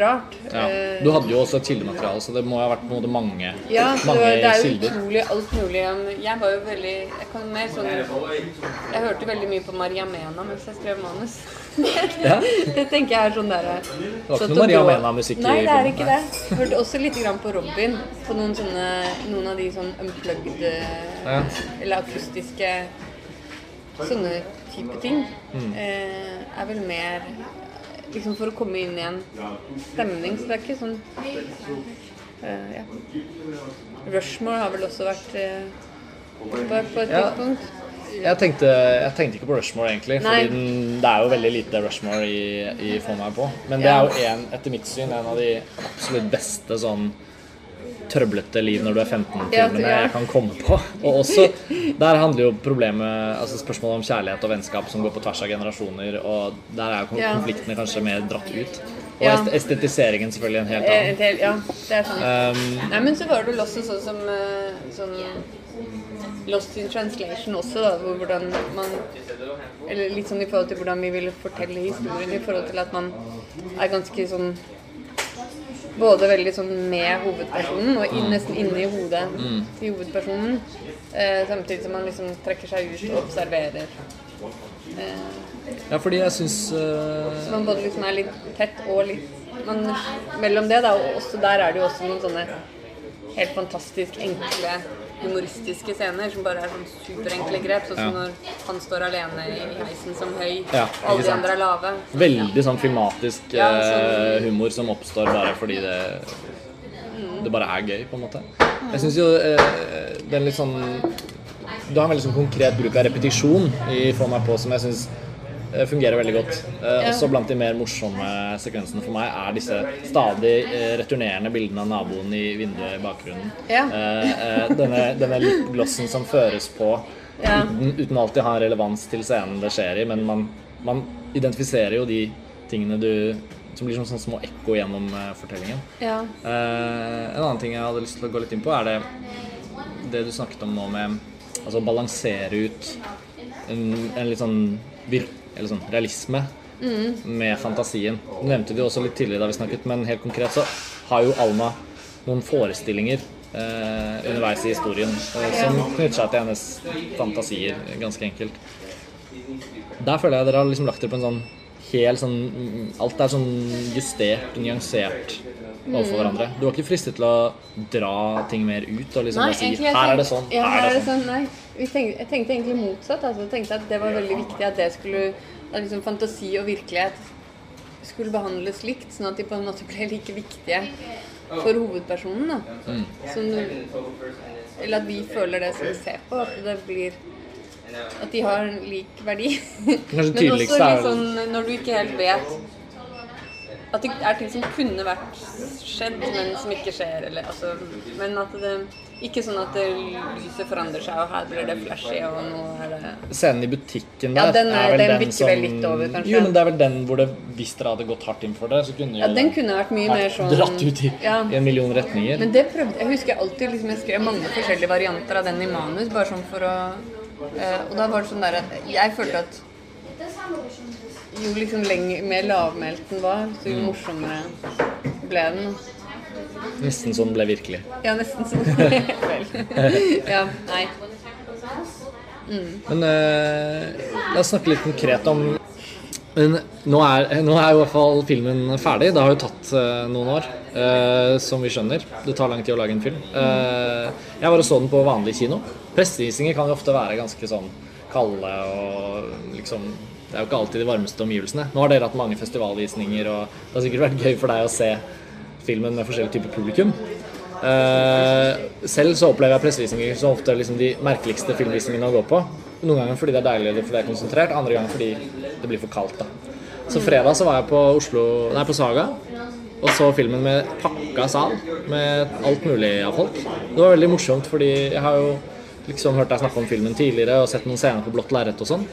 rart. ja. Eh, Du hadde jo også et kildemateriale, så det må ha vært på en måte mange, kilder. ja, mange det er jo kilder. utrolig alt mulig. Jeg var jo veldig Jeg kan mer sånn Jeg hørte veldig mye på Maria Mena mens jeg skrev manus. Ja. Det tenker jeg er sånn derre var ikke noe Maria Mena-musikk i Nei, det er ikke det. Hørte også litt grann på Robin. På noen sånne Noen av de sånn unplugged eh, Ja. Eller akustiske Sånne type ting. Mm. Eh, er vel mer Liksom for å komme inn i en stemning. Så det er ikke sånn eh, Ja. Rushmore har vel også vært eh, på, på et Ja. tidspunkt. Jeg tenkte, jeg tenkte ikke på Rushmore, egentlig. Fordi den, det er jo veldig lite Rushmore i, i Få meg på. Men det er jo en, etter mitt syn en av de absolutt beste sånn trøblete liv når du er 15-filmene Ja, ja. jeg kan komme på. Og også der handler jo problemet Altså spørsmålet om kjærlighet og vennskap som går på tvers av generasjoner, og der er jo konfliktene kanskje mer dratt ut. Og estetiseringen selvfølgelig en helt annen. helt- Ja, det er sånn. Um, Nei, men så var det også sånn som eh, sånn Lost in translation også, da, hvor hvordan man Eller litt sånn i forhold til hvordan vi ville fortelle historien, i forhold til at man er ganske sånn Både veldig sånn med hovedpersonen og inn, nesten inne i hodet til hovedpersonen. Eh, samtidig som man liksom trekker seg ut og observerer. Eh, ja, fordi jeg syns eh... så man både liksom er litt tett og litt man, Mellom det, da, og også der er det jo også noen sånne helt fantastisk enkle humoristiske scener som bare er sånn superenkle grep. Sånn som Ja. når han står alene i heisen som høy, Ja, alle de andre er lave. veldig sånn filmatisk Ja, eh, sånn- humor som oppstår bare fordi det det bare er gøy, på en måte. Jeg syns jo eh, den litt sånn Du har en veldig sånn konkret bruk av repetisjon i Få meg på som jeg syns fungerer veldig godt. Eh, Også blant de mer morsomme sekvensene for meg er disse stadig eh, returnerende bildene av naboen i vinduet i bakgrunnen. Ja. Eh, eh, denne, denne lipglossen som føres på Ja. uten, uten alltid å ha en relevans til scenen det skjer i, men man, man identifiserer jo de tingene du som blir som sånne små ekko gjennom eh, fortellingen. Ja. Eh, en annen ting jeg hadde lyst til å gå litt inn på, er det, det du snakket om nå med altså balansere ut en, en litt sånn vir eller sånn realisme med fantasien. Du nevnte jo også litt tidligere da vi snakket, men helt konkret så har jo Alma noen forestillinger eh, underveis i historien eh, som knytter seg til hennes fantasier, ganske enkelt. Der føler jeg dere har liksom lagt dere på en sånn helt sånn mm, Alt er sånn justert, nyansert overfor hverandre. Du var ikke fristet til å dra ting mer ut og liksom Nei, si her er det sånn, Ja, her er det sånn. Nei, vi tenkte, jeg tenkte egentlig motsatt. Altså, jeg tenkte at det var veldig viktig at det skulle at liksom fantasi og virkelighet skulle behandles likt, sånn at de på en måte ble like viktige for hovedpersonen. Da. Mm. Som, eller at vi føler det som vi ser på. At det blir At de har lik verdi. Men også litt sånn når du ikke helt vet at det er ting som kunne vært skjedd, men som ikke skjer. Eller, altså, men at det ikke sånn at det, lyset forandrer seg, og her blir det flashy, og nå er det Scenen i butikken Ja, der den er- vel den som... vel litt over, kanskje. Jo, men det er vel den hvor det, hvis dere hadde gått hardt inn for det, så kunne Ja, jo den kunne vært mye mer sånn dratt ut i, Ja. i en million retninger. Men det prøvde Jeg husker alltid liksom, Jeg skrev mange forskjellige varianter av den i manus, bare sånn for å eh, Og da var det sånn der at Jeg følte at jo liksom lenger, mer lavmælt den var, så Mm. jo morsommere ble den. Nesten sånn ble virkelig. Ja, nesten sånn. Ja, nei. Men eh, la oss snakke litt konkret om men nå er, nå er i hvert fall filmen ferdig. Det har jo tatt eh, noen år, eh, som vi skjønner. Det tar lang tid å lage en film. Eh, jeg bare så den på vanlig kino. Pressevisninger kan jo ofte være ganske sånn kalde og liksom Det er jo ikke alltid de varmeste omgivelsene. Nå har dere hatt mange festivalvisninger, og det har sikkert vært gøy for deg å se filmen med forskjellig type publikum. Eh, selv så opplever jeg pressevisninger som ofte liksom de merkeligste filmvisningene å gå på. Noen ganger fordi det er deilig fordi det er konsentrert, andre ganger fordi det blir for kaldt. da. Så fredag så var jeg på Oslo, nei på Saga og så filmen med pakka sal med alt mulig av folk. Det var veldig morsomt fordi jeg har jo liksom hørt deg snakke om filmen tidligere og sett noen scener på blått lerret og sånn.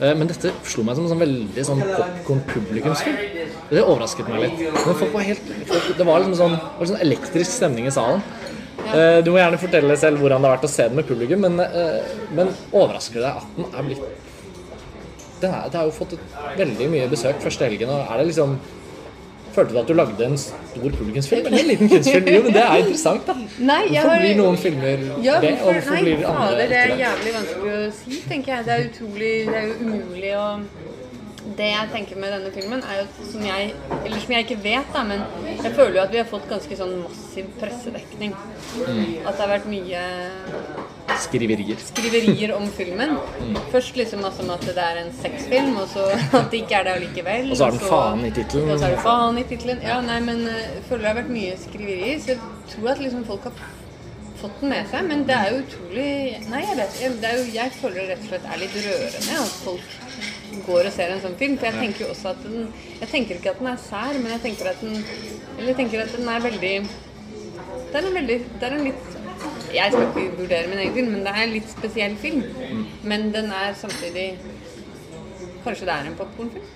Eh, Men dette slo meg som en sånn veldig sånn popkorn-publikumsfilm. Det overrasket meg litt. Men folk var helt, folk, det var liksom sånn, var sånn elektrisk stemning i salen. Ja. Du må gjerne fortelle selv hvordan det har vært å se den med publikum, men, eh, men overrasker det deg at den er blitt det, er, Det har jo fått veldig mye besøk første helgen, og er det liksom Følte du at du lagde en stor publikumsfilm eller en liten kunstfilm? Jo, men det er interessant, da. Nei, Hvorfor blir noen filmer Ja, det, og hvorfor, hvorfor nei, blir andre fader, det er jævlig vanskelig å si, tenker jeg. Det er utrolig Det er jo umulig å Det jeg tenker med denne filmen, er jo som jeg Eller som jeg ikke vet, da, men jeg føler jo at vi har fått ganske sånn massiv pressedekning. Mm. At det har vært mye Skriverier. skriverier om filmen. Mm. Først liksom om at det er en sexfilm, og så at det ikke er det allikevel. Og så har den faen i tittelen. Og så er det faen i tittelen. Ja, nei, men eh, jeg føler det har vært mye skriverier, så jeg tror at liksom folk har fått den med seg. Men det er jo utrolig Nei, jeg vet. Det jo, jeg føler det rett og slett er litt rørende at folk går og ser en sånn film. For jeg tenker jo også at den Jeg tenker ikke at den er sær, men jeg tenker at den Eller jeg tenker at den er veldig Det er en veldig Det er en litt Jeg skal ikke vurdere min egen film, men det er en litt spesiell film. Men den er samtidig Kanskje det er en popkornfilm?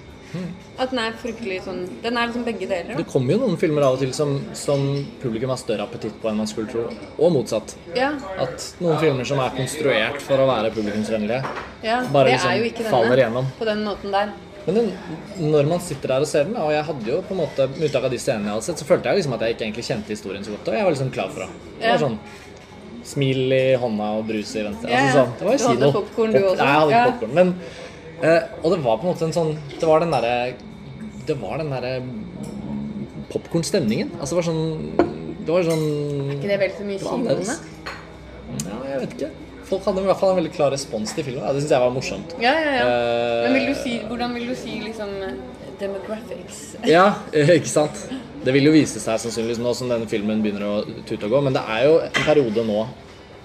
At den er fryktelig sånn Den er liksom begge deler. Det kommer jo noen filmer av og til som, som publikum har større appetitt på enn man skulle tro. Og motsatt. Ja, At noen filmer som er konstruert for å være publikumsvennlige, ja. bare liksom er faller denne igjennom. på den måten der. Men den, når man sitter der og ser den, og jeg hadde jo på en måte med unntak av de scenene jeg hadde sett, så følte jeg liksom at jeg ikke egentlig kjente historien så godt. Og jeg var liksom klar for det. Det Ja. var sånn smil i hånda og brus i venstre. Ja. Altså, sånn. Det var jo Du hadde popkorn, du også? Nei, jeg hadde ikke Ja. popcorn. Men, eh, og det var på en måte en sånn Det var den derre Det var den derre popkornstemningen. Altså det var sånn Det var sånn Ikke det vel så mye kinoene? Ja, jeg vet ikke. Folk hadde i hvert fall en veldig klar respons til filmen. Ja, det syns jeg var morsomt. Ja, ja, ja. Eh, Men vil du si, hvordan vil du si liksom demographics? Ja, ikke sant? Det vil jo vise seg sannsynligvis nå som denne filmen begynner å tute og gå, men det er jo en periode nå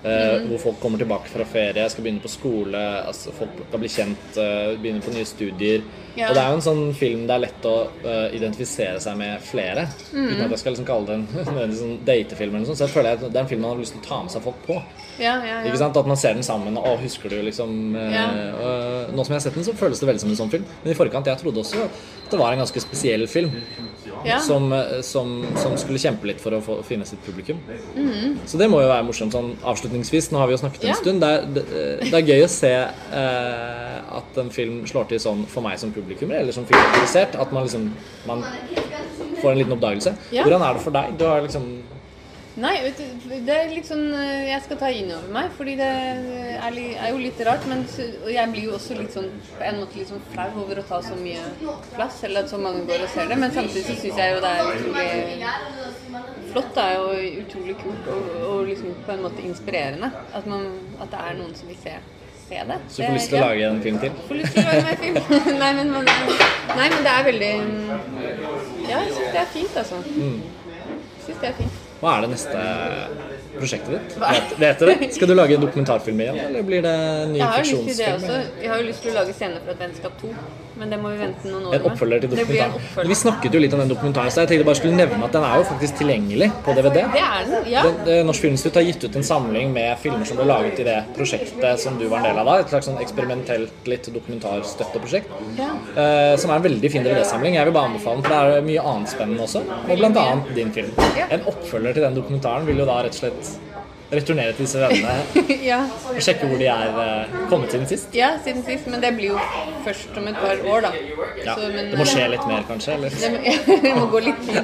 eh, hvor folk kommer tilbake fra ferie, skal begynne på skole, altså folk skal bli kjent, eh, begynne på nye studier. Ja. Og det er jo en sånn film det er lett å uh, identifisere seg med flere, uten at jeg skal liksom kalle det en, en sånn datefilm eller noe sånt. Så jeg føler at det er en film man har lyst til å ta med seg folk på. Ja, ja, Ikke sant? At man ser den sammen, og husker du liksom eh, Nå som jeg har sett den, så føles det veldig som en sånn film. Men i forkant, jeg trodde også at det var en ganske spesiell film. Ja. Som, eh, som, som skulle kjempe litt for å få, finne sitt publikum. Mm. Så det må jo være morsomt sånn avslutningsvis. Nå har vi jo snakket en Ja. stund. Det er, det, det er gøy å se eh, at en film slår til sånn for meg som publikummer, eller som filminteressert. At man liksom man får en liten oppdagelse. Ja. Hvordan er det for deg? Du har liksom Nei, det er litt sånn eh, Jeg skal ta inn over meg, fordi det er, li, er jo litt rart. Men jeg blir jo også litt sånn på en måte litt sånn flau over å ta så mye plass, eller at så mange går og ser det. Men samtidig så syns jeg jo det er utrolig flott. da, og utrolig kult og, og liksom på en måte inspirerende at, man, at det er noen som vil se, se det. Så du får lyst til å lage en film til? Får lyst til å lage meg film. nei, men, man nei, men det er veldig Ja, jeg syns det er fint, altså. Jeg synes det er fint. Hva er det neste prosjektet ditt? Vet, vet dere? Skal du lage dokumentarfilm igjen, eller blir det ny til det også. Jeg har jo lyst til å lage scener fra et vennskap 2, men det må vi vente noen år En oppfølger til dokumentaren. oppfølger. Vi snakket jo litt om den dokumentaren, så jeg tenkte bare skulle nevne at den er jo faktisk tilgjengelig på DVD. Det er den, ja. Den, det, Norsk Filminstitutt har gitt ut en samling med filmer som ble laget i det prosjektet som du var en del av da. Et slags sånn eksperimentelt, litt dokumentarstøtteprosjekt. Ja. Eh, som er en veldig fin DVD-samling. Jeg vil bare anbefale den, for det er mye annet spennende også. Og annet din film. En oppfølger til den dokumentaren vil jo da rett og slett returnere til disse vennene ja. og sjekke hvor de er eh, kommet siden sist. ja, siden sist, men det blir jo først om et par år, da. Ja, Så, men, det må skje litt mer, kanskje? Eller? Det må, det må gå litt tid.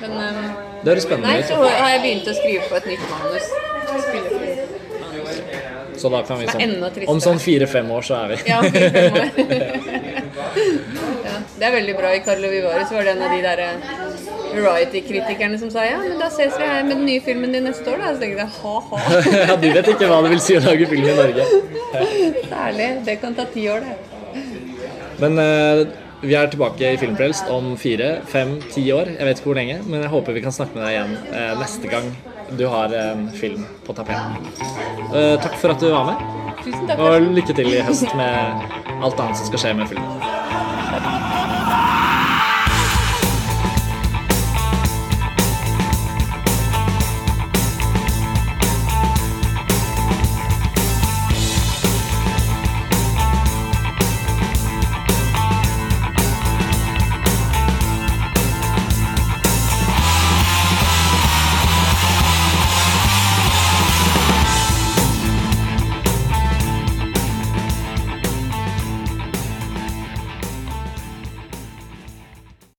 Men um, Det høres spennende Nei, så har jeg begynt å skrive på et nytt manus. Så da kan vi sånn. Om sånn fire-fem år så er vi Ja, fire-fem år. ja, det er veldig bra. I Carlo Vivare så var det en av de der eh, Variety-kritikerne som sa ja, men da ses vi her med den nye filmen din neste år, da. Så tenkte jeg ha-ha. ja, Du vet ikke hva det vil si å lage film i Norge. Særlig. Det kan ta ti år, det. Men uh, vi er tilbake i Filmfrelst om fire, fem, ti år. Jeg vet ikke hvor lenge, men jeg håper vi kan snakke med deg igjen uh, neste gang du har en film på tapeten. Uh, takk for at du var med, Tusen takk. og lykke til i høst med alt annet som skal skje med filmen.